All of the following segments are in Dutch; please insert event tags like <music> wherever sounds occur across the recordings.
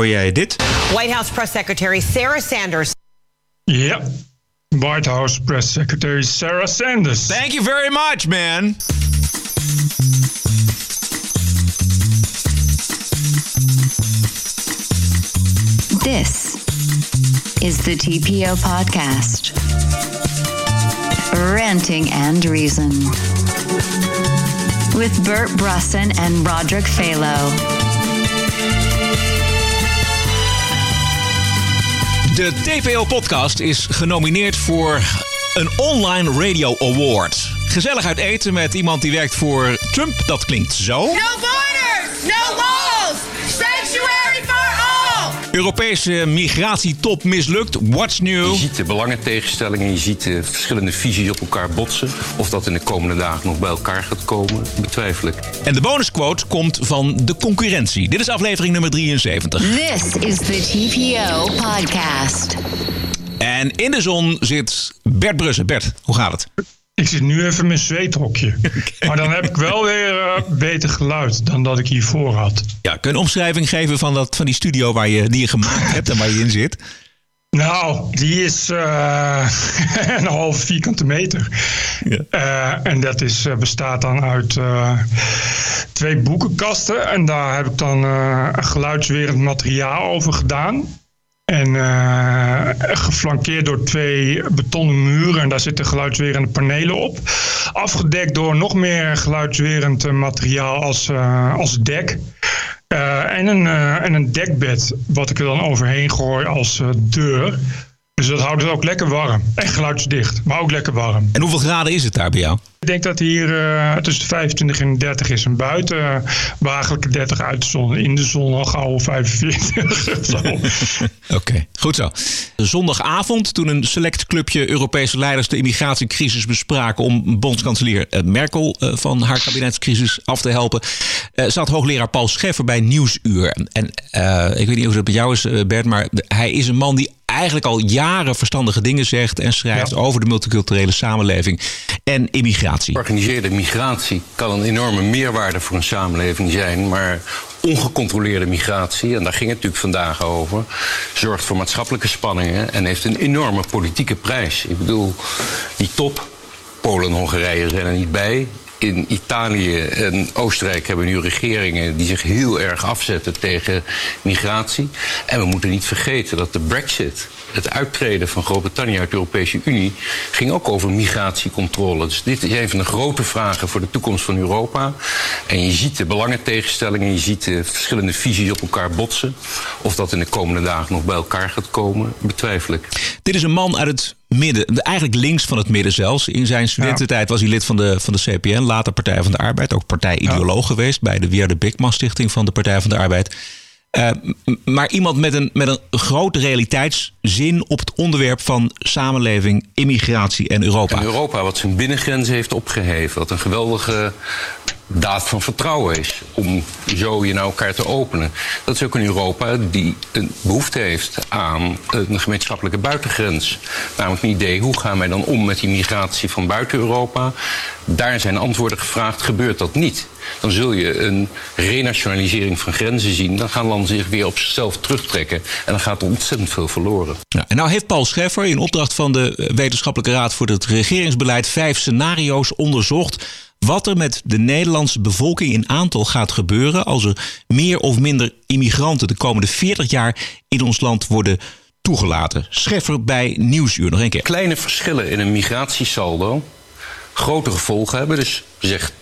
hoor jij dit. White House Press Secretary Sarah Sanders. Ja, White House Press Secretary Sarah Sanders. Thank you very much, man. This is the TPO podcast. Ranting and Reason. With Bert Brusson and Roderick Phalo. De TPO-podcast is genomineerd voor een Online Radio Award. Gezellig uit eten met iemand die werkt voor Trump, dat klinkt zo. No borders, no all. Europese migratietop mislukt. What's new? Je ziet de belangentegenstellingen, je ziet de verschillende visies op elkaar botsen. Of dat in de komende dagen nog bij elkaar gaat komen, betwijfel ik. En de bonusquote komt van de concurrentie. Dit is aflevering nummer 73. This is the TPO podcast. En in de zon zit Bert Brussen. Bert, hoe gaat het? Ik zit nu even in mijn zweethokje. <laughs> Maar dan heb ik wel weer eh, beter geluid dan dat ik hiervoor had. Ja, kun je een omschrijving geven van, dat, van die studio waar je, die je gemaakt hebt en waar je in zit? Nou, die is eh, <laughs> een halve vierkante meter. Ja. Eh, en dat is, bestaat dan uit twee boekenkasten. En daar heb ik dan geluidswerend materiaal over gedaan. En eh, geflankeerd door twee betonnen muren. En daar zitten geluidswerende panelen op. Afgedekt door nog meer geluidswerend eh, materiaal als, eh, als dek. En, een, en een dekbed, wat ik er dan overheen gooi als deur. Dus dat houdt het ook lekker warm. En geluidsdicht, maar ook lekker warm. En hoeveel graden is het daar bij jou? Ik denk dat hier eh, tussen de 25 en 30 is. En buiten uh, behagelijke 30 uit de zon. In de zon al gauw 45. <laughs> Zo. Oké, goed zo. Zondagavond, toen een select clubje Europese leiders de immigratiecrisis bespraken om bondskanselier eh, Merkel eh, van haar kabinetscrisis af te helpen, zat hoogleraar Paul Scheffer bij Nieuwsuur. En ik weet niet hoe het bij jou is, Bert, maar hij is een man die eigenlijk al jaren verstandige dingen zegt en schrijft Ja. over de multiculturele samenleving en immigratie. Georganiseerde migratie kan een enorme meerwaarde voor een samenleving zijn, maar ongecontroleerde migratie, en daar ging het natuurlijk vandaag over, zorgt voor maatschappelijke spanningen en heeft een enorme politieke prijs. Ik bedoel, die top, Polen en Hongarije zijn er niet bij. In Italië en Oostenrijk hebben nu regeringen die zich heel erg afzetten tegen migratie. En we moeten niet vergeten dat de Brexit, het uittreden van Groot-Brittannië uit de Europese Unie, ging ook over migratiecontrole. Dus dit is een van de grote vragen voor de toekomst van Europa. En je ziet de belangentegenstellingen, je ziet de verschillende visies op elkaar botsen. Of dat in de komende dagen nog bij elkaar gaat komen, betwijfel ik. Dit is een man uit het midden, eigenlijk links van het midden zelfs. In zijn studententijd was hij lid van de, van de CPN, later Partij van de Arbeid. Ook partijideoloog geweest bij de Wierde Bikman Stichting van de Partij van de Arbeid. Eh, maar iemand met een, met een grote realiteitszin op het onderwerp van samenleving, immigratie en Europa. En Europa wat zijn binnengrenzen heeft opgeheven. Wat een geweldige daad van vertrouwen is. Om zo je naar elkaar te openen. Dat is ook een Europa die een behoefte heeft aan een gemeenschappelijke buitengrens. Namelijk een idee, hoe gaan wij dan om met die migratie van buiten Europa? Daar zijn antwoorden gevraagd, gebeurt dat niet? Dan zul je een renationalisering van grenzen zien. Dan gaan landen zich weer op zichzelf terugtrekken. En dan gaat er ontzettend veel verloren. En nou heeft Paul Scheffer in opdracht van de Wetenschappelijke Raad voor het Regeringsbeleid vijf scenario's onderzocht. Wat er met de Nederlandse bevolking in aantal gaat gebeuren als er meer of minder immigranten de komende 40 jaar in ons land worden toegelaten. Scheffer bij Nieuwsuur nog een keer. kleine verschillen in een migratiesaldo grote gevolgen hebben. Dus zeg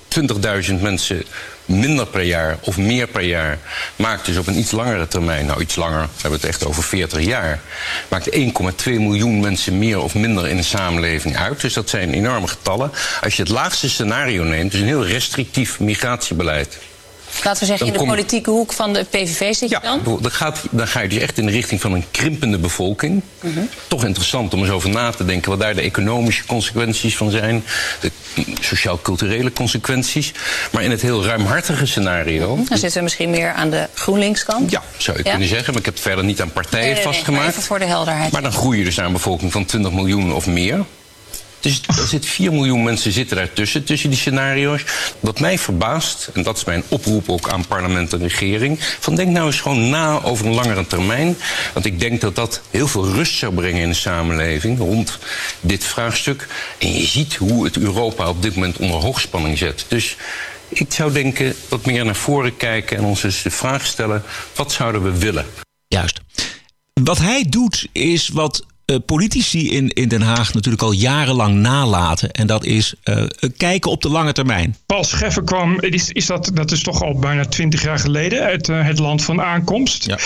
20.000 mensen minder per jaar of meer per jaar maakt dus op een iets langere termijn, nou iets langer, we hebben het echt over 40 jaar, maakt 1,2 miljoen mensen meer of minder in de samenleving uit. Dus dat zijn enorme getallen. Als je het laagste scenario neemt, dus een heel restrictief migratiebeleid. Laten we zeggen, in de kom- politieke hoek van de PVV zit je Ja, dan? dan, gaat, dan ga je dus echt in de richting van een krimpende bevolking. Toch interessant om eens over na te denken wat daar de economische consequenties van zijn, de sociaal-culturele consequenties. Maar in het heel ruimhartige scenario. Dan zitten we misschien meer aan de GroenLinks-kant. Ja, zou je Ja? kunnen zeggen, maar ik heb het verder niet aan partijen Nee, nee, vastgemaakt. even voor de helderheid. Maar dan groei je dus naar een bevolking van 20 miljoen of meer. Dus er zit 4 miljoen mensen zitten daartussen, tussen die scenario's. Wat mij verbaast, en dat is mijn oproep ook aan parlement en regering... van denk nou eens gewoon na over een langere termijn. Want ik denk dat dat heel veel rust zou brengen in de samenleving... rond dit vraagstuk. En je ziet hoe het Europa op dit moment onder hoogspanning zet. Dus ik zou denken wat meer naar voren kijken... en ons eens de vraag stellen, wat zouden we willen? Juist. Wat hij doet is wat politici in, in Den Haag natuurlijk al jarenlang nalaten. En dat is uh, kijken op de lange termijn. Paul Scheffer kwam, is, is dat, dat is toch al bijna twintig jaar geleden, uit uh, het land van aankomst. Ja.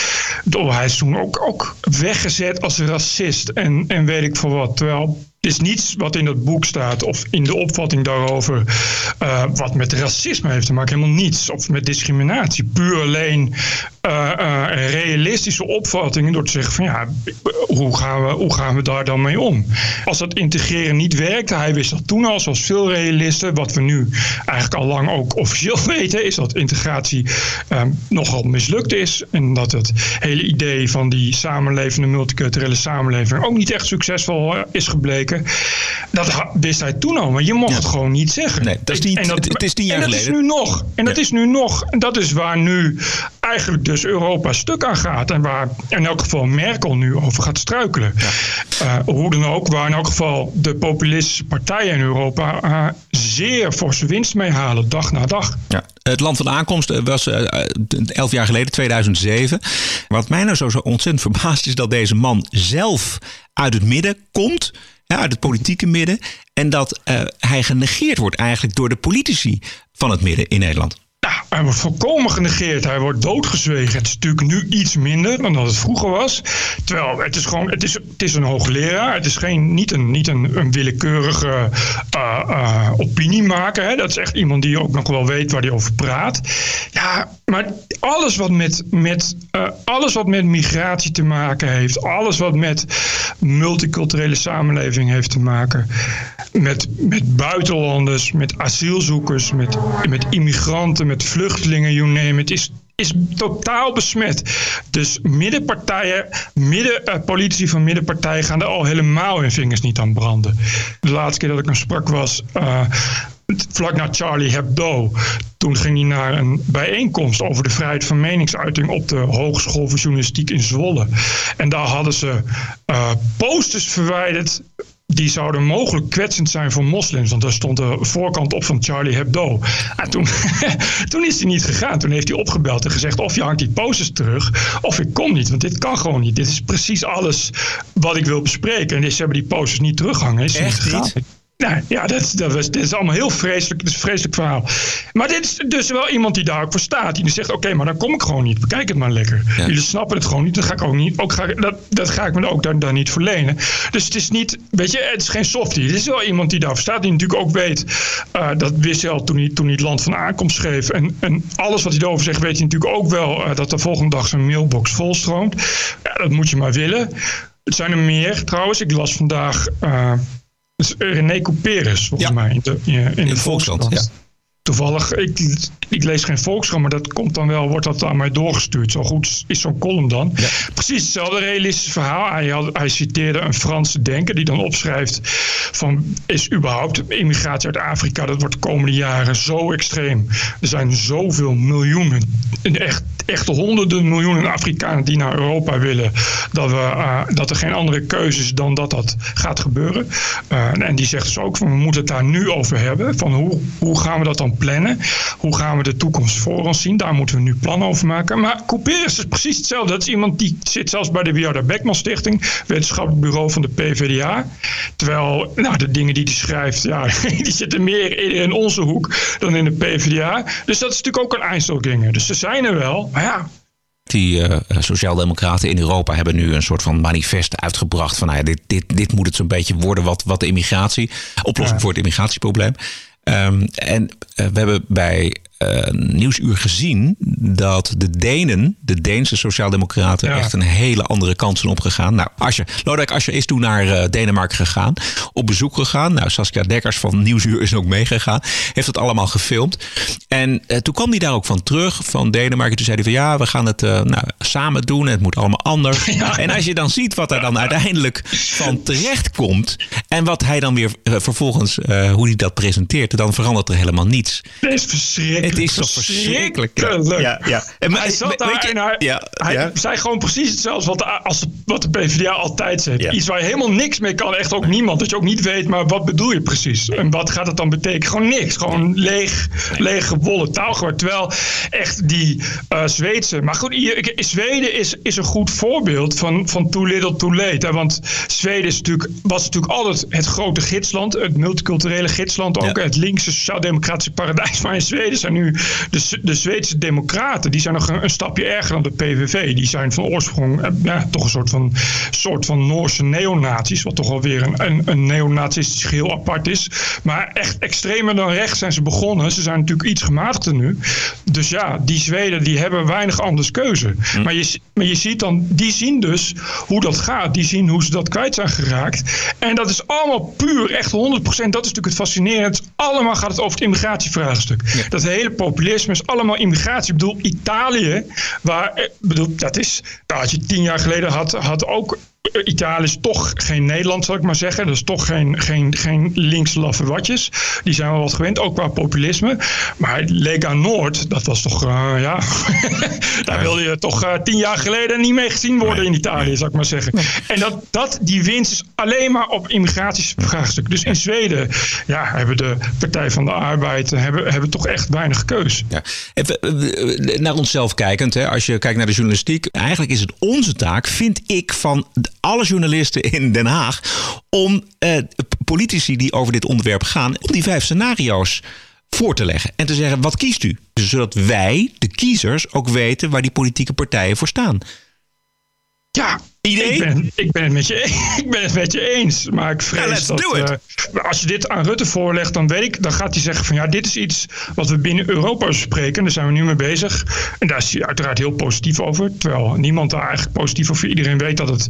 Hij is toen ook, ook weggezet als racist en, en weet ik voor wat. Terwijl er is niets wat in dat boek staat of in de opvatting daarover uh, wat met racisme heeft te maken. Helemaal niets. Of met discriminatie. Puur alleen realistische opvattingen door te zeggen van ja, hoe gaan, we, hoe gaan we daar dan mee om? Als dat integreren niet werkte, hij wist dat toen al, zoals veel realisten, wat we nu eigenlijk al lang ook officieel <laughs> weten, is dat integratie um, nogal mislukt is. En dat het hele idee van die samenlevende multiculturele samenleving ook niet echt succesvol is gebleken. Dat wist hij toen al, maar je mocht ja. het gewoon niet zeggen. Nee, dat is niet, en dat, het is tien jaar en dat geleden. Is nu nog. En dat ja. is nu nog. En dat is waar nu eigenlijk dus Europa stuk aan gaat. En waar in elk geval Merkel nu over gaat struikelen. Ja. Uh, hoe dan ook, waar in elk geval de populistische partijen in Europa uh, zeer forse winst mee halen, dag na dag. Ja. Het land van aankomst was uh, elf jaar geleden, 2007. Wat mij nou zo, zo ontzettend verbaast is dat deze man zelf uit het midden komt ja, uit het politieke midden. En dat hij genegeerd wordt eigenlijk door de politici van het midden in Nederland. Ja, hij wordt volkomen genegeerd. Hij wordt doodgezwegen. Het is natuurlijk nu iets minder dan dat het vroeger was. Terwijl het is gewoon, het is, het is een hoogleraar. Het is geen, niet een, niet een, een willekeurige uh, uh, opiniemaker. Hè. Dat is echt iemand die ook nog wel weet waar hij over praat. Ja, maar alles wat met, met, uh, alles wat met migratie te maken heeft, alles wat met multiculturele samenleving heeft te maken, met, met buitenlanders, met asielzoekers, met, met immigranten, met vluchtelingen, you name it, is, is totaal besmet. Dus middenpartijen, midden, uh, politici van middenpartijen gaan er al helemaal hun vingers niet aan branden. De laatste keer dat ik hem sprak was uh, vlak na Charlie Hebdo. Toen ging hij naar een bijeenkomst over de vrijheid van meningsuiting op de Hogeschool voor Journalistiek in Zwolle. En daar hadden ze uh, posters verwijderd die zouden mogelijk kwetsend zijn voor moslims. Want daar stond de voorkant op van Charlie Hebdo. En toen, <laughs> toen is hij niet gegaan. Toen heeft hij opgebeld en gezegd... of je hangt die posters terug, of ik kom niet. Want dit kan gewoon niet. Dit is precies alles wat ik wil bespreken. En dus ze hebben die posters niet terughangen. Is Echt niet? niet? Nou, ja, dat, dat, was, dit is allemaal heel vreselijk. Het is een vreselijk verhaal. Maar dit is dus wel iemand die daar ook voor staat. Die zegt, oké, okay, maar dan kom ik gewoon niet. Bekijk het maar lekker. Ja. Jullie snappen het gewoon niet. Dan ga ik ook niet. Ook ga, dat, dat ga ik me ook dan, dan niet verlenen. Dus het is niet, weet je, het is geen softie. Het is wel iemand die daarvoor staat. Die natuurlijk ook weet, uh, dat wist hij al toen hij, toen hij het land van aankomst schreef. En, en alles wat hij erover zegt, weet hij natuurlijk ook wel. Uh, dat de volgende dag zijn mailbox volstroomt. Ja, dat moet je maar willen. Het zijn er meer trouwens. Ik las vandaag... Uh, dus René Couperus, volgens ja. mij, in de, in de, Volkskrant. Ja. Toevallig, ik, ik, lees geen Volkskrant, maar dat komt dan wel, wordt dat aan mij doorgestuurd. Zo goed is zo'n column dan. Ja. Precies hetzelfde realistische verhaal. Hij, had, hij citeerde een Franse denker die dan opschrijft van is überhaupt immigratie uit Afrika, dat wordt de komende jaren zo extreem. Er zijn zoveel miljoenen, echt, echt honderden miljoenen Afrikanen die naar Europa willen, dat, we, uh, dat er geen andere keuze is dan dat dat gaat gebeuren. Uh, en die zegt dus ook van we moeten het daar nu over hebben. Van hoe, hoe gaan we dat dan plannen? Hoe gaan we de toekomst voor ons zien? Daar moeten we nu plannen over maken. Maar Couperus is precies hetzelfde. Dat is iemand die zit zelfs bij de Wiarda Beckman Stichting, wetenschappelijk bureau van de PvdA. Terwijl nou, de dingen die hij schrijft, ja, <laughs> die zitten meer in onze hoek dan in de PvdA. Dus dat is natuurlijk ook een Einzelganger. Dus ze zijn er wel, maar ja, die uh, sociaaldemocraten in Europa hebben nu een soort van manifest uitgebracht van nou ja, dit, dit, dit moet het zo'n beetje worden wat, wat de immigratie, oplossing ja. voor het immigratieprobleem. Um, en uh, we hebben bij eh, Nieuwsuur gezien dat de Denen, de Deense Sociaaldemocraten, Ja. echt een hele andere kant zijn opgegaan. Nou, Asscher, Lodewijk Asscher is toen naar eh, Denemarken gegaan, op bezoek gegaan. Nou, Saskia Dekkers van Nieuwsuur is ook meegegaan, heeft het allemaal gefilmd. En eh, toen kwam hij daar ook van terug, van Denemarken. Toen zei hij van ja, we gaan het eh, nou, samen doen. Het moet allemaal anders. <laughs> En als je dan ziet wat er dan uiteindelijk van terecht komt. En wat hij dan weer eh, vervolgens, eh, hoe hij dat presenteert. Dan verandert er helemaal niets. Het is verschrikkelijk. Het is toch verschrikkelijk. Ja, ja. En hij zat weet daar je- en hij, ja, hij ja. zei gewoon precies hetzelfde wat de, als de, wat de PvdA altijd zegt. Ja. Iets waar je helemaal niks mee kan. Echt ook niemand. Dat je ook niet weet, maar wat bedoel je precies? En wat gaat het dan betekenen? Gewoon niks. Gewoon leeg, leeg gewollen taalgewoord. Terwijl echt die eh, Zweedse... Maar goed, hier, Zweden is, is een goed voorbeeld van, van too little too late. Hè? Want Zweden is natuurlijk, was natuurlijk altijd het grote gidsland. Het multiculturele gidsland ook. Het linkse sociaal-democratische paradijs. Maar in Zweden zijn nu de, Z- de Zweedse democraten... die zijn nog een, een stapje erger dan de PVV. Die zijn van oorsprong eh, ja, toch een soort van, soort van Noorse neonazies... wat toch alweer een, een, een neonazistisch geheel apart is. Maar echt extremer dan rechts zijn ze begonnen. Ze zijn natuurlijk iets gematigder nu. Dus ja, die Zweden die hebben weinig anders keuze. Maar, je, maar je ziet dan, die zien dus hoe dat gaat. Die zien hoe ze dat kwijt zijn geraakt. En dat is allemaal puur, echt 100%. Dat is natuurlijk het is allemaal gaat het over het immigratievraagstuk. Dat hele populisme is allemaal immigratie. Ik bedoel, Italië, waar, eh, bedoel, dat is, daar had je tien jaar geleden had, had ook Italië is toch geen Nederland, zal ik maar zeggen. Dat is toch geen, geen, geen links laffe watjes. Die zijn wel wat gewend, ook qua populisme. Maar Lega Noord, dat was toch, eh, ja... <laughs> daar wilde je toch eh, tien jaar geleden niet mee gezien worden in Italië, zal ik maar zeggen. En dat, dat, die winst is alleen maar op immigratievraagstuk. Dus in Zweden ja, hebben de Partij van de Arbeid... hebben, hebben toch echt weinig keus. Ja. Even eh, naar onszelf kijkend, hè. als je kijkt naar de journalistiek. Eigenlijk is het onze taak, vind ik, van de- alle journalisten in Den Haag. om eh, politici die over dit onderwerp gaan. om die vijf scenario's voor te leggen. En te zeggen: wat kiest u? Dus zodat wij, de kiezers, ook weten waar die politieke partijen voor staan. Ja, Idee? Ik ben, ik, ben het met je, <laughs> ik ben het met je eens. Maar ik vrees let's dat. do it. eh, als je dit aan Rutte voorlegt, dan weet ik, dan gaat hij zeggen van ja, dit is iets wat we binnen Europa bespreken. Daar zijn we nu mee bezig. En daar is hij uiteraard heel positief over. Terwijl niemand daar eigenlijk positief over. Iedereen weet dat het,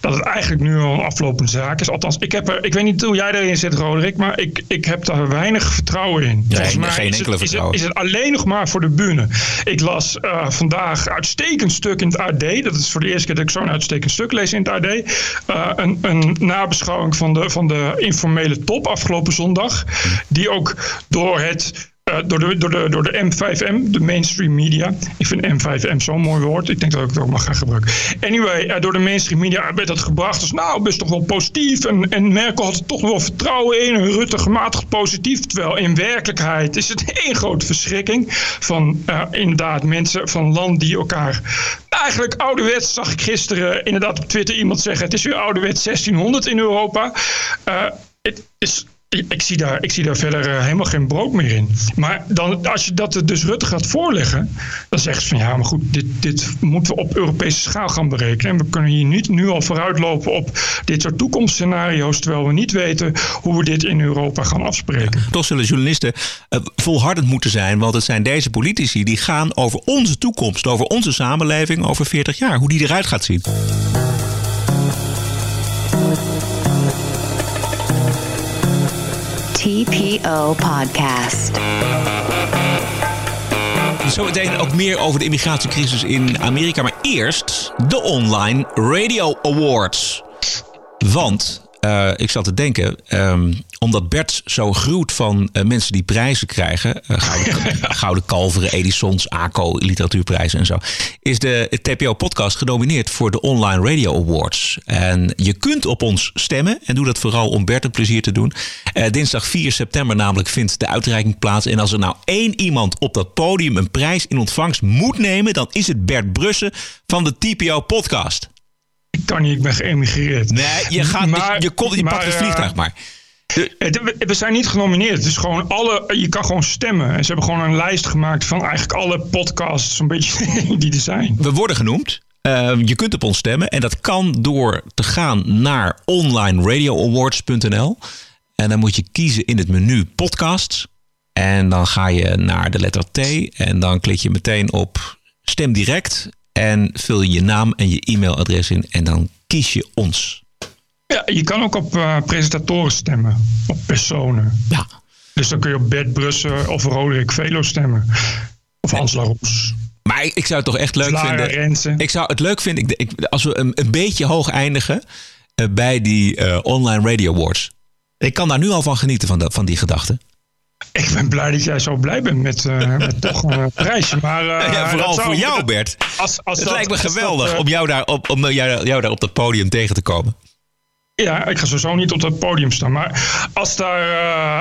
dat het eigenlijk nu al een aflopende zaak is. Althans, ik, heb er, ik weet niet hoe jij erin zit, Roderick, maar ik, ik heb daar weinig vertrouwen in. Volgens geen mij enkele is het, is, het, vertrouwen. is het alleen nog maar voor de bühne. Ik las eh, vandaag een uitstekend stuk in het AD. Dat is voor de eerste keer dat ik zo'n uitstekend stuk lees in het AD. Eh, een, een nabeschouwing van de, van de informele top afgelopen zondag. Die ook door het. Eh, door, de, door, de, door de M5M, de mainstream media. Ik vind M5M zo'n mooi woord. Ik denk dat ik het ook mag gaan gebruiken. Anyway, eh, door de mainstream media werd dat gebracht als nou, best toch wel positief. En, Merkel had er toch wel vertrouwen in. En Rutte gematigd positief. Terwijl in werkelijkheid is het <laughs> één grote verschrikking. Van eh, inderdaad mensen van landen die elkaar eigenlijk ouderwets, zag ik gisteren inderdaad op Twitter iemand zeggen. Het is weer ouderwets 1600 in Europa. Het is ik, zie daar, ik zie daar verder eh, helemaal geen brood meer in. Maar dan, als je dat dus Rutte gaat voorleggen, dan zegt ze van ja, maar goed, dit, dit moeten we op Europese schaal gaan berekenen. En we kunnen hier niet nu al vooruitlopen op dit soort toekomstscenario's, terwijl we niet weten hoe we dit in Europa gaan afspreken. Toch zullen journalisten eh, volhardend moeten zijn. Want het zijn deze politici die gaan over onze toekomst. Over onze samenleving over 40 jaar. Hoe die eruit gaat zien. TPO Podcast. Zometeen ook meer over de immigratiecrisis in Amerika. Maar eerst de Online Radio Awards. Want eh, ik zat te denken, ehm, omdat Bert zo gruwt van eh, mensen die prijzen krijgen, eh, Gouden, <laughs> Gouden Kalveren, Edisons, ACO, literatuurprijzen en zo, is de TPO-podcast genomineerd voor de Online Radio Awards. En je kunt op ons stemmen en doe dat vooral om Bert een plezier te doen. Dinsdag 4 september namelijk vindt de uitreiking plaats. En als er nou één iemand op dat podium een prijs in ontvangst moet nemen, dan is het Bert Brussen van de TPO-podcast. Ik kan niet, ik ben geëmigreerd. Nee, je, gaat, Maar- je, komt, je maar, pakt het eh, vliegtuig maar. We- zijn niet genomineerd. Het is gewoon alle, je kan gewoon stemmen. En ze hebben gewoon een lijst gemaakt van eigenlijk alle podcasts, zo'n beetje <laughs> die er zijn. We worden genoemd. Eh, je kunt op ons stemmen. En dat kan door te gaan naar onlineradioawards.nl. En dan moet je kiezen in het menu podcasts. En dan ga je naar de letter T en dan klik je meteen op stem direct en vul je je naam en je e-mailadres in en dan kies je ons. Ja, je kan ook op eh, presentatoren stemmen, op personen. Ja. Dus dan kun je op Bert Brussen of Roderick Velo stemmen. Of Hans Laroes. Maar ik, ik zou het toch echt leuk Lara vinden. Rensen. Ik zou het leuk vinden ik, ik- als we een, een beetje hoog eindigen eh, bij die eh, online radio awards. Ik kan daar nu al van genieten van, dat, van die gedachte. Ik ben blij dat jij zo blij bent met, eh, <laughs> met toch een eh, prijsje. Maar, eh, ja, vooral voor jou, Bert. Als, als het dat- lijkt me dat, geweldig om, jou daar op, om jou, jou daar op dat podium tegen te komen. Ja, ik ga sowieso niet op dat podium staan. Maar als, daar,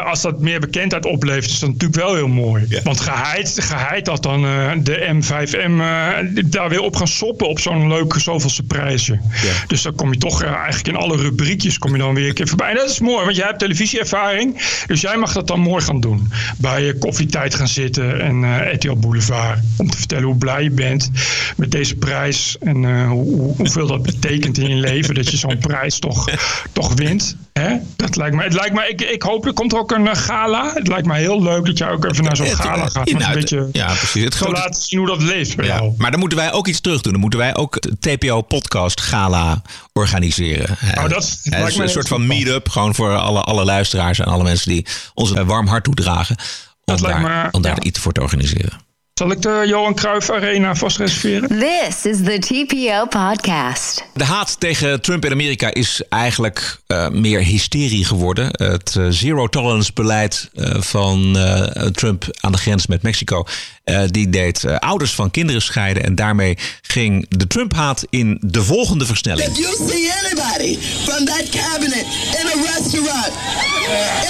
eh, als dat meer bekendheid oplevert, is dat natuurlijk wel heel mooi. Want geheid, geheid dat dan eh, de M5M eh, daar weer op gaan soppen op zo'n leuk zoveelste prijsje. Dus dan kom je toch eigenlijk in alle rubriekjes kom je dan weer een keer voorbij. En dat is mooi, want jij hebt televisieervaring. Dus jij mag dat dan mooi gaan doen. Bij je koffietijd gaan zitten en RTL Boulevard. Om te vertellen hoe blij je bent met deze prijs. En hoe- hoeveel dat betekent in je leven. Dat je zo'n prijs toch, <laughs> toch wint. Hè? Dat lijkt me, het lijkt me ik, ik hoop, er komt ook een eh, gala. Het lijkt me heel leuk dat jij ook even naar zo'n gala eh, gaat. Een beetje ja, precies. Het te grote- laten zien hoe dat leeft bij Ja, jou. maar dan moeten wij ook iets terug doen. Dan moeten wij ook het TPO Podcast Gala organiseren. Oh, dat is- Eh, lijkt me een soort van meet-up. Gewoon voor alle, alle luisteraars en alle mensen die ons een warm hart toedragen. Om Dat lijkt daar, me- om daar ja. iets voor te organiseren. Zal ik de Johan Cruijff Arena vast reserveren? This is the TPO podcast. De haat tegen Trump in Amerika is eigenlijk eh, meer hysterie geworden. Het eh, zero-tolerance beleid eh, van eh, Trump aan de grens met Mexico... eh, die deed eh, ouders van kinderen scheiden. En daarmee ging de Trump-haat in de volgende versnelling. If you see anybody from that cabinet in a restaurant,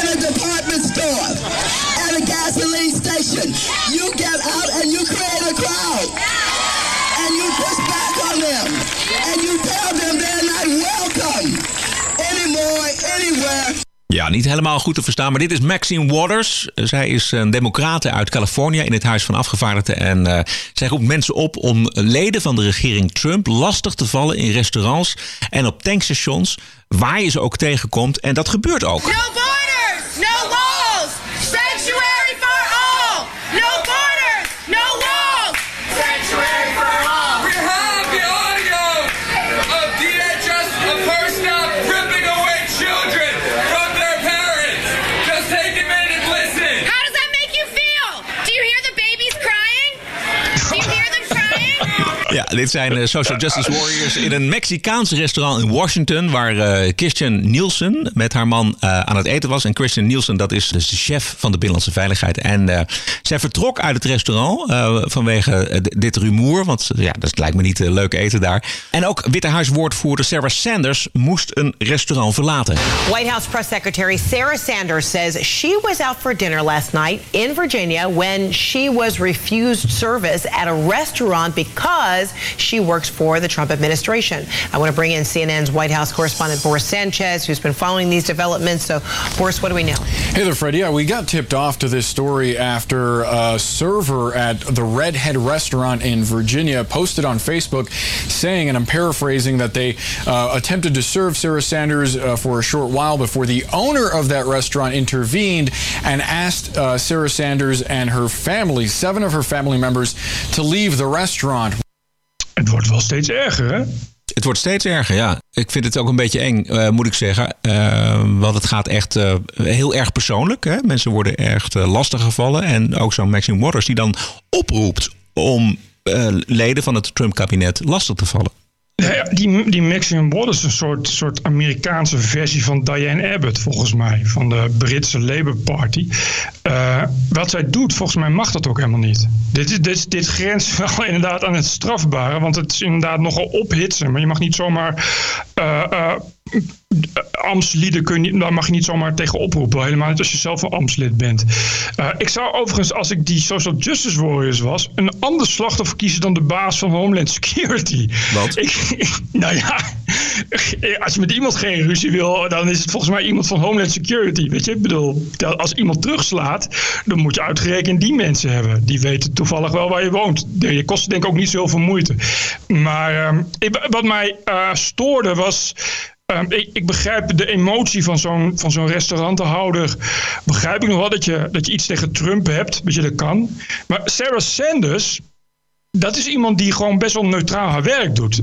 in a department store, at a gasoline you get out and you create a crowd. And you push back on them. And you tell them they're not welcome anymore, anywhere. Ja, niet helemaal goed te verstaan, maar dit is Maxine Waters. Zij is een democrate uit Californië in het Huis van Afgevaardigden. En eh, zij roept mensen op om leden van de regering Trump lastig te vallen in restaurants en op tankstations, waar je ze ook tegenkomt. En dat gebeurt ook. No borders, no walls, dit zijn eh, social justice warriors in een Mexicaans restaurant in Washington, waar eh, Christian Nielsen met haar man eh, aan het eten was. En Christian Nielsen, dat is dus de chef van de Binnenlandse Veiligheid. En zij vertrok uit het restaurant vanwege dit rumoer, want ja, dat lijkt me niet leuk eten daar. En ook Witte Huiswoordvoerder Sarah Sanders moest een restaurant verlaten. White House Press Secretary Sarah Sanders says she was out for dinner last night in Virginia when she was refused service at a restaurant because she works for the Trump administration. I want to bring in CNN's White House correspondent Boris Sanchez, who's been following these developments. So, Boris, what do we know? Hey there, Fred. Yeah, we got tipped off to this story after a server at the Redhead restaurant in Virginia posted on Facebook saying, and I'm paraphrasing, that they uh, attempted to serve Sarah Sanders uh, for a short while before the owner of that restaurant intervened and asked uh, Sarah Sanders and her family, seven of her family members, to leave the restaurant. Het wordt wel steeds erger, hè? Het wordt steeds erger, ja. Ik vind het ook een beetje eng, eh, moet ik zeggen. Eh, want het gaat echt eh, heel erg persoonlijk. Hè? Mensen worden echt uh, lastig gevallen. En ook zo'n Maxine Waters die dan oproept om uh, leden van het Trump-kabinet lastig te vallen. Die, die Maxine is een soort, soort Amerikaanse versie van Diane Abbott, volgens mij. Van de Britse Labour Party. Uh, wat zij doet, volgens mij mag dat ook helemaal niet. Dit, dit, dit grenst <laughs> wel inderdaad aan het strafbare. Want het is inderdaad nogal ophitsen. Maar je mag niet zomaar... Uh, ambtslieden kun je, daar mag je niet zomaar tegen oproepen. Helemaal niet als je zelf een ambtslid bent. Uh, ik zou overigens, als ik die social justice warriors was, een ander slachtoffer kiezen dan de baas van Homeland Security. Wat? Ik, nou ja, <laughs> als je met iemand geen ruzie wil, dan is het volgens mij iemand van Homeland Security. Weet je, ik bedoel, als iemand terugslaat, dan moet je uitgerekend die mensen hebben. Die weten toevallig wel waar je woont. Je kost denk ik ook niet zoveel moeite. Maar uh, wat mij uh, stoorde was Ehm, ik, ik, begrijp de emotie van zo'n, van zo'n restaurantenhouder. Begrijp ik nog wel dat je, dat je iets tegen Trump hebt. Dat je dat kan. Maar Sarah Sanders, dat is iemand die gewoon best wel neutraal haar werk doet.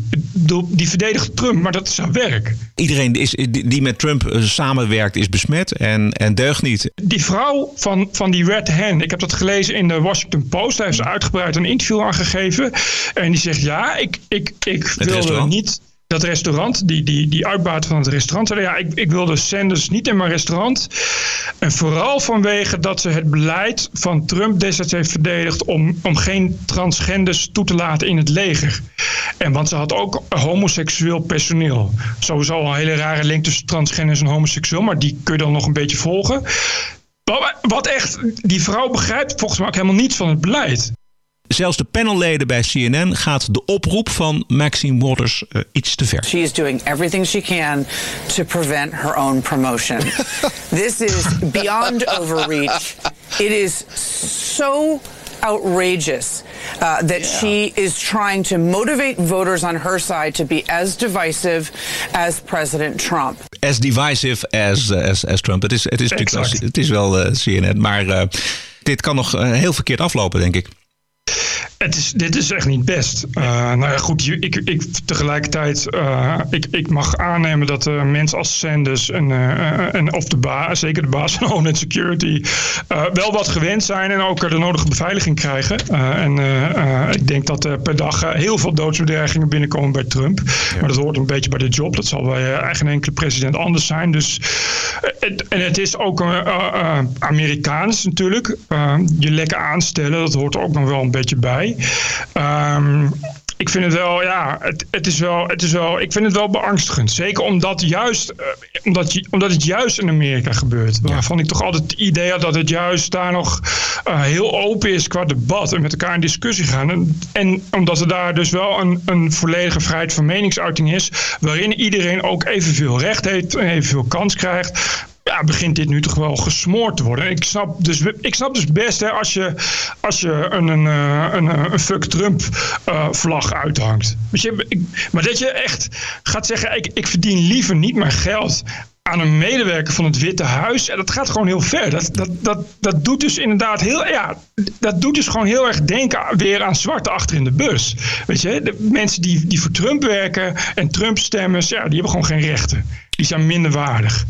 Die verdedigt Trump, maar dat is haar werk. Iedereen is, die met Trump eh, samenwerkt is besmet en, en deugt niet. Die vrouw van, van die Red Hen, ik heb dat gelezen in de Washington Post. Daar heeft ze uitgebreid een interview aan gegeven. En die zegt, ja, ik, ik, ik wilde niet dat restaurant, die, die, die uitbater van het restaurant, zei ja, ik, ik wilde Sanders niet in mijn restaurant. En vooral vanwege dat ze het beleid van Trump destijds heeft verdedigd om, om geen transgenders toe te laten in het leger. En want ze had ook homoseksueel personeel. Sowieso al een hele rare link tussen transgenders en homoseksueel, maar die kun je dan nog een beetje volgen. Wat echt, die vrouw begrijpt volgens mij ook helemaal niets van het beleid. Zelfs de panelleden bij CNN gaat de oproep van Maxine Waters uh, iets te ver. She is doing everything she can to prevent her own promotion. <laughs> This is beyond overreach. It is so outrageous uh, that yeah. she is trying to motivate voters on her side to be as divisive as President Trump. As divisive as, uh, as, as Trump. Het is, het is, natuurlijk wel, het is wel uh, CNN, maar uh, dit kan nog uh, heel verkeerd aflopen, denk ik. Het is, dit is echt niet best. Uh, nou ja, goed, ik, ik, tegelijkertijd, uh, ik, ik mag aannemen dat uh, mensen als Sanders en, en of de baas, zeker de baas van <laughs> Homeland Security, wel wat gewend zijn en ook de nodige beveiliging krijgen. en ik denk dat er per dag heel veel doodsbedreigingen binnenkomen bij Trump. Maar dat hoort een beetje bij de job. Dat zal bij eigen enkele president anders zijn. Dus, het, en het is ook Amerikaans natuurlijk. je lekker aanstellen, dat hoort er ook nog wel een beetje bij. Ehm, ik vind het wel, ja, het, het, is wel, het is wel, ik vind het wel beangstigend. Zeker omdat, juist, uh, omdat, omdat het juist in Amerika gebeurt. Waarvan ik toch altijd het idee had dat het juist daar nog uh, heel open is qua debat en met elkaar in discussie gaan. En, en omdat er daar dus wel een, een volledige vrijheid van meningsuiting is, waarin iedereen ook evenveel recht heeft en evenveel kans krijgt ja, begint dit nu toch wel gesmoord te worden. ik snap dus, ik snap dus best hè, als je, als je een, een, een, een fuck Trump uh, vlag uithangt. Weet je, ik, maar dat je echt gaat zeggen, ik, ik verdien liever niet mijn geld aan een medewerker van het Witte Huis. En dat gaat gewoon heel ver. Dat, dat, dat, dat doet dus inderdaad heel, ja, dat doet dus gewoon heel erg denken weer aan zwarte achter in de bus. Weet je, de mensen die, die voor Trump werken en Trump stemmen, ja, die hebben gewoon geen rechten. Die zijn minder waardig.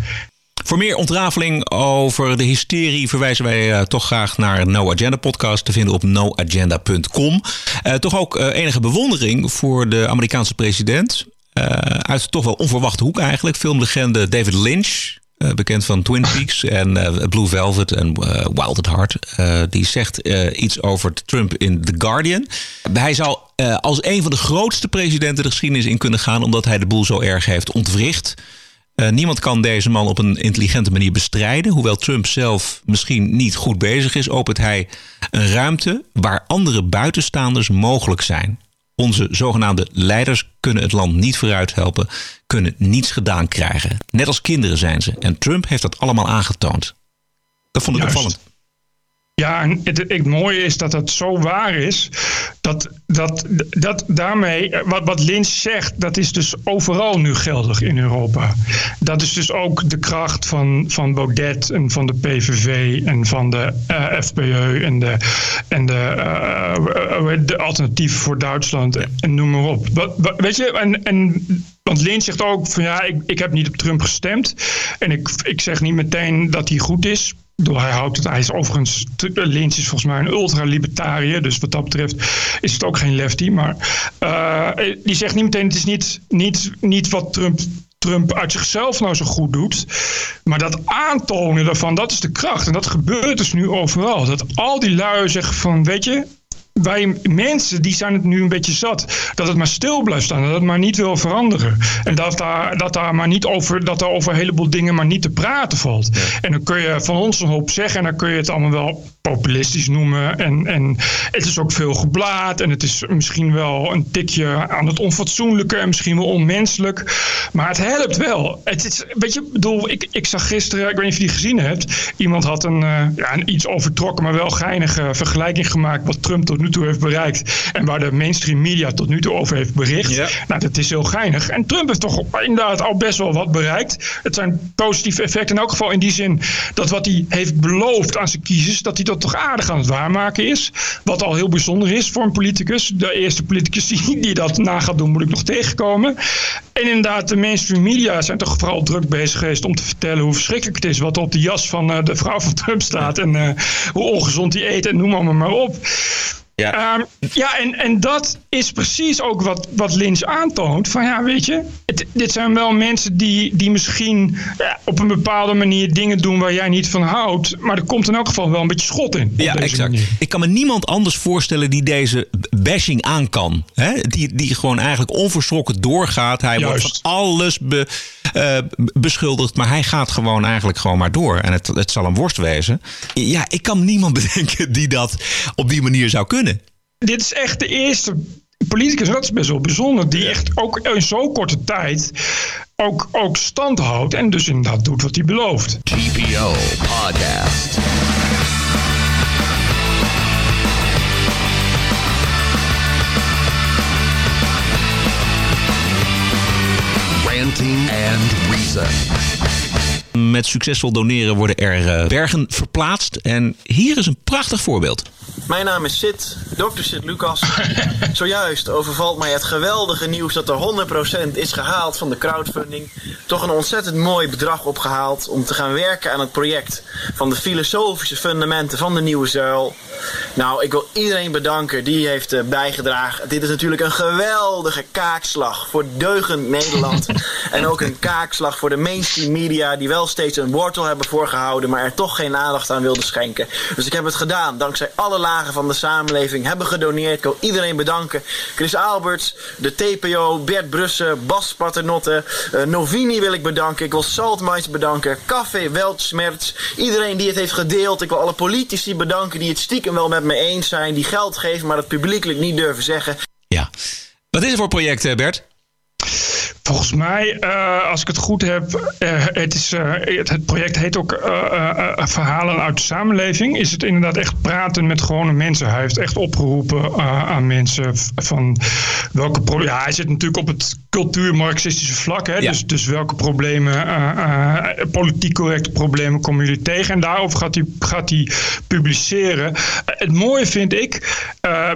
Voor meer ontrafeling over de hysterie verwijzen wij uh, toch graag naar No Agenda podcast te vinden op noagenda.com. Uh, toch ook uh, enige bewondering voor de Amerikaanse president. uit toch wel onverwachte hoek eigenlijk. Filmlegende David Lynch, bekend van Twin Peaks <clears throat> en Blue Velvet en Wild at Heart. die zegt iets over Trump in The Guardian. Hij zou als een van de grootste presidenten de geschiedenis in kunnen gaan omdat hij de boel zo erg heeft ontwricht. Uh, niemand kan deze man op een intelligente manier bestrijden. Hoewel Trump zelf misschien niet goed bezig is, opent hij een ruimte waar andere buitenstaanders mogelijk zijn. Onze zogenaamde leiders kunnen het land niet vooruit helpen, kunnen niets gedaan krijgen. Net als kinderen zijn ze. En Trump heeft dat allemaal aangetoond. Dat vond ik Juist. opvallend. Ja, en het, het, mooie is dat het zo waar is. Dat, dat, dat daarmee, wat, wat Lynch zegt, dat is dus overal nu geldig in Europa. Dat is dus ook de kracht van, van Baudet en van de PVV en van de uh, FPÖ en de, en de, uh, de alternatieven voor Duitsland en noem maar op. Wat, weet je, en, en want Lynch zegt ook van ja, ik, ik heb niet op Trump gestemd. En ik, ik zeg niet meteen dat hij goed is hij houdt het, is overigens, Lynch is volgens mij een ultra-libertariër, dus wat dat betreft is het ook geen lefty. Maar uh, die zegt niet meteen, het is niet, niet, niet wat Trump Trump uit zichzelf nou zo goed doet. Maar dat aantonen daarvan, dat is de kracht. En dat gebeurt dus nu overal. Dat al die lui zeggen van, weet je, wij mensen die zijn het nu een beetje zat. Dat het maar stil blijft staan. Dat het maar niet wil veranderen. En dat daar, dat daar maar niet over, dat er over een heleboel dingen maar niet te praten valt. En dan kun je van ons een hoop zeggen. En dan kun je het allemaal wel populistisch noemen. En, en het is ook veel geblaad. En het is misschien wel een tikje aan het onfatsoenlijke. En misschien wel onmenselijk. Maar het helpt wel. Het is, weet je, bedoel, ik, ik zag gisteren, ik weet niet of je die gezien hebt. Iemand had een, eh, ja, een iets overtrokken, maar wel geinige vergelijking gemaakt. wat Trump tot nu toe heeft bereikt. en waar de mainstream media tot nu toe over heeft bericht. Nou, dat is heel geinig. En Trump heeft toch inderdaad al best wel wat bereikt. Het zijn positieve effecten. In elk geval in die zin dat wat hij heeft beloofd aan zijn kiezers. dat hij dat toch aardig aan het waarmaken is. Wat al heel bijzonder is voor een politicus. De eerste politicus die, dat na gaat doen, moet ik nog tegenkomen. En inderdaad, de mainstream media zijn toch vooral druk bezig geweest om te vertellen hoe verschrikkelijk het is wat op de jas van eh, de vrouw van Trump staat. En eh, hoe ongezond die eet en noem maar, maar op. Ja, ja en, en dat is precies ook wat, wat Lynch aantoont. Van ja, weet je, het, dit zijn wel mensen die, die misschien ja, op een bepaalde manier dingen doen waar jij niet van houdt. Maar er komt in elk geval wel een beetje schot in. Ja, exact. Ik kan me niemand anders voorstellen die deze bashing aan kan. Hè? Die, die gewoon eigenlijk onverschrokken doorgaat. Hij wordt van alles be, eh, beschuldigd, maar hij gaat gewoon eigenlijk gewoon maar door. En het, het zal een worst wezen. Ja, ik kan niemand <laughs> bedenken die dat op die manier zou kunnen. Dit is echt de eerste politicus, dat is best wel bijzonder, die echt ook in zo'n korte tijd ook, ook stand houdt en dus inderdaad doet wat hij belooft. TPO Podcast. Ranting and Reason. Met succesvol doneren worden er uh, bergen verplaatst. En hier is een prachtig voorbeeld. Mijn naam is Sid, dokter Sid Lucas. <laughs> Zojuist overvalt mij het geweldige nieuws dat er 100% is gehaald van de crowdfunding. Toch een ontzettend mooi bedrag opgehaald om te gaan werken aan het project van de filosofische fundamenten van de Nieuwe Zuil. Nou, ik wil iedereen bedanken die heeft uh, bijgedragen. Dit is natuurlijk een geweldige kaakslag voor deugend Nederland. <laughs> en ook een kaakslag voor de mainstream media die wel steeds een wortel hebben voorgehouden, maar er toch geen aandacht aan wilden schenken. Dus ik heb het gedaan dankzij alle lagen van de samenleving hebben gedoneerd. Ik wil iedereen bedanken. Chris Alberts, de TPO, Bert Brussen, Bas Paternotte, uh, Novini wil ik bedanken. Ik wil Saltmais bedanken, Café Weltschmerz, iedereen die het heeft gedeeld. Ik wil alle politici bedanken die het stiekem wel met me eens zijn, die geld geven, maar het publiekelijk niet durven zeggen. Ja. Wat is er voor project, eh, Bert? Volgens mij, uh, als ik het goed heb, uh, het, is, uh, het, het, project heet ook Verhalen uit de samenleving. Is het inderdaad echt praten met gewone mensen. Hij heeft echt opgeroepen aan mensen van welke problemen. Ja, hij zit natuurlijk op het cultuur-marxistische vlak. Hè? Ja. Dus, dus welke problemen, politiek correcte problemen komen jullie tegen? En daarover gaat hij, gaat hij publiceren. het mooie vind ik,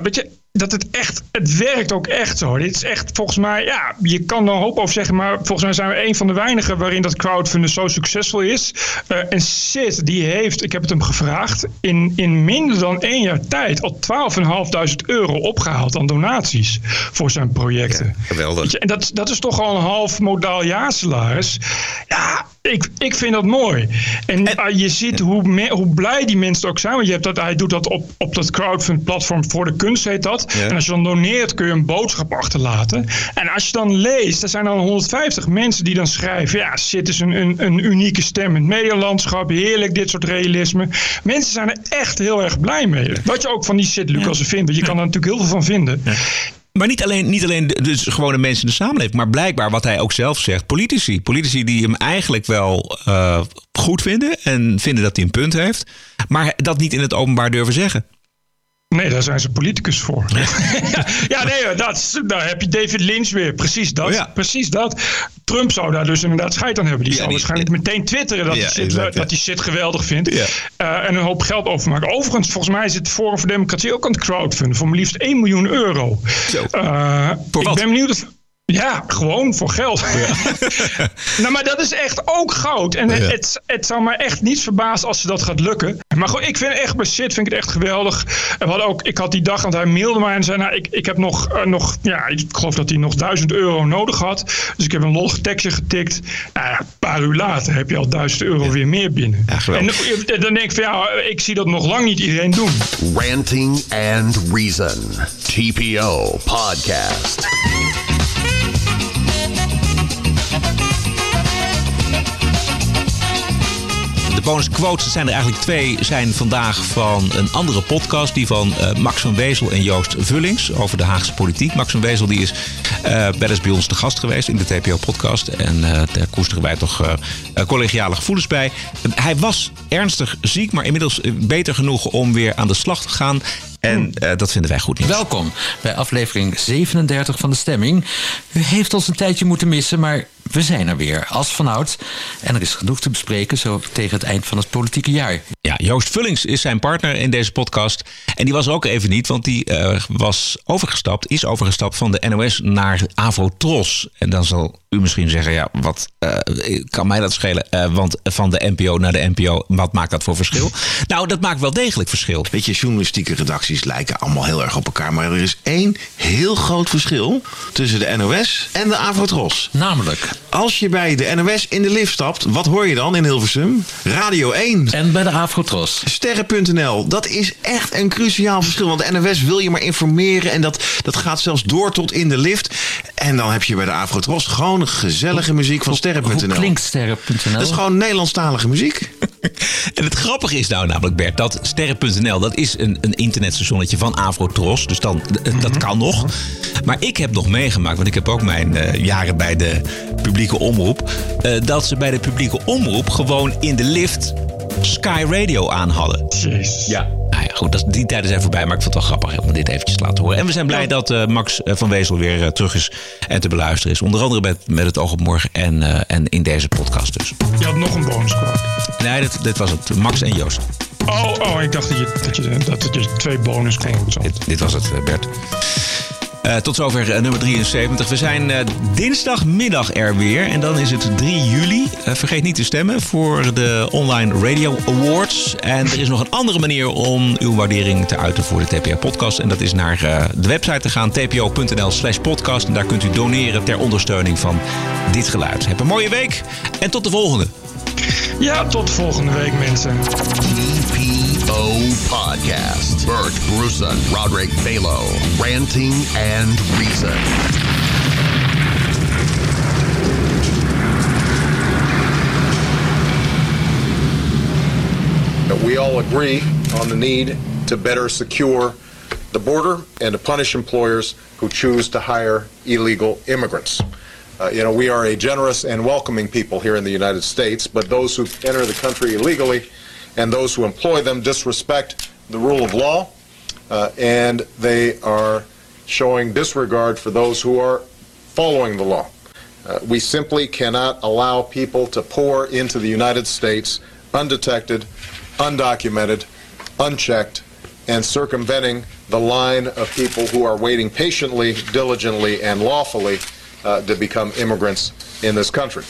weet je dat het echt, het werkt ook echt zo. Dit is echt volgens mij, ja, je kan er een hoop over zeggen, maar volgens mij zijn we een van de weinigen waarin dat crowdfunden zo succesvol is. Uh, en Sid, die heeft, ik heb het hem gevraagd, in, in minder dan één jaar tijd al 12.500 euro opgehaald aan donaties voor zijn projecten. Ja, geweldig. Je, en dat, dat is toch al een half modaal jaarsalaris. Ja, ik, ik vind dat mooi. En, en je ziet hoe, me, hoe blij die mensen ook zijn. Want je hebt dat, hij doet dat op, op dat crowdfund platform voor de kunst heet dat. Ja. En als je dan doneert kun je een boodschap achterlaten. En als je dan leest, er zijn dan 150 mensen die dan schrijven. Ja, Sid is een, een, een unieke stem in het medialandschap. Heerlijk, dit soort realisme. Mensen zijn er echt heel erg blij mee. Wat je ook van die Sid Lucas vindt. Want je kan er natuurlijk heel veel van vinden. Ja. Maar niet alleen, niet alleen de, dus gewone mensen in de samenleving, maar blijkbaar wat hij ook zelf zegt, politici. Politici die hem eigenlijk wel uh, goed vinden en vinden dat hij een punt heeft, maar dat niet in het openbaar durven zeggen. Nee, daar zijn ze politicus voor. <laughs> Ja, nee, dat, daar heb je David Lynch weer. Precies dat. Oh ja. Precies dat. Trump zou daar dus inderdaad scheid aan hebben. Die ja, zou waarschijnlijk meteen twitteren dat, ja, hij, zit, exact, dat hij shit geweldig vindt. Uh, en een hoop geld overmaken. Overigens, volgens mij zit Forum voor Democratie ook aan het crowdfunden. Voor maar liefst 1 miljoen euro. Zo. Uh, voor ik ben benieuwd of... Ja, gewoon voor geld. Ja. <laughs> nou, maar dat is echt ook goud. En ja. het, het zou me echt niet verbazen als ze dat gaat lukken. Maar goed, ik vind echt bij Sid vind ik het echt geweldig. En we hadden ook, ik had die dag, want hij mailde mij en zei: Nou, ik, ik heb nog, uh, nog, ja, ik geloof dat hij nog 1000 euro nodig had. Dus ik heb een lollig tekstje getikt. Nou ja, een paar uur later heb je al 1000 euro ja. weer meer binnen. en dan denk ik van ja, ik zie dat nog lang niet iedereen doen. Ranting and Reason. TPO Podcast. Bonusquotes zijn er eigenlijk twee. Zijn vandaag van een andere podcast. Die van eh, Max van Wezel en Joost Vullings. Over de Haagse politiek. Max van Wezel die is uh, wel eens bij ons te gast geweest in de TPO-podcast. En uh, daar koesteren wij toch uh, collegiale gevoelens bij. hij was ernstig ziek, maar inmiddels beter genoeg om weer aan de slag te gaan. En uh, dat vinden wij goed nieuws. Welkom bij aflevering 37 van de Stemming. U heeft ons een tijdje moeten missen, maar we zijn er weer als vanouds. En er is genoeg te bespreken zo tegen het eind van het politieke jaar. Ja, Joost Vullings is zijn partner in deze podcast. En die was er ook even niet, want die uh, was overgestapt, is overgestapt van de NOS naar Avotros. En dan zal u misschien zeggen, ja, wat uh, kan mij dat schelen? Uh, want van de NPO naar de NPO, wat maakt dat voor verschil? <laughs> nou, dat maakt wel degelijk verschil. Weet je, journalistieke redacties lijken allemaal heel erg op elkaar. Maar er is één heel groot verschil tussen de NOS en de Avotros. Namelijk? Als je bij de NOS in de lift stapt, wat hoor je dan in Hilversum? Radio 1. En bij de Afrotros. Sterren.nl. Dat is echt een cruciaal verschil. Want de NOS wil je maar informeren. En dat, dat gaat zelfs door tot in de lift. En dan heb je bij de Afrotros gewoon gezellige muziek van Sterren.nl. Hoe klinkt Sterren.nl? Dat is gewoon Nederlandstalige muziek. <laughs> en het grappige is nou namelijk, Bert, dat Sterren.nl, dat is een, een internetstationnetje van Afrotros. Dus dan, dat kan nog. Maar ik heb nog meegemaakt, want ik heb ook mijn uh, jaren bij de publieke omroep. Uh, dat ze bij de publieke omroep gewoon in de lift Sky Radio aan hadden. Jeez. Ja. Goed, dat, die tijden zijn voorbij, maar ik vond het wel grappig om dit eventjes te laten horen. En we zijn blij ja. dat uh, Max van Wezel weer uh, terug is en te beluisteren is. Onder andere met, met het oog op morgen en, uh, en in deze podcast dus. Je had nog een bonusquote. Nee, dit, dit was het. Max en Joost. Oh, oh ik dacht dat je, dat je, dat je twee bonusquotes had. Dit, dit was het, Bert. Uh, tot zover uh, nummer 73. We zijn uh, dinsdagmiddag er weer. En dan is het 3 juli. vergeet niet te stemmen voor de Online Radio Awards. En er is nog een andere manier om uw waardering te uiten voor de TPO-podcast. En dat is naar de website te gaan, tpo.nl slash podcast. En daar kunt u doneren ter ondersteuning van dit geluid. Heb een mooie week en tot de volgende. Ja, tot volgende week mensen. TPO Podcast. Bert Bruson, Roderick Balo. Ranting and Reason. We all agree on the need to better secure the border and to punish employers who choose to hire illegal immigrants. Uh, you know, we are a generous and welcoming people here in the United States, but those who enter the country illegally and those who employ them disrespect the rule of law, uh, and they are showing disregard for those who are following the law. Uh, we simply cannot allow people to pour into the United States undetected, undocumented, unchecked, and circumventing the line of people who are waiting patiently, diligently, and lawfully uh, to become immigrants in this country.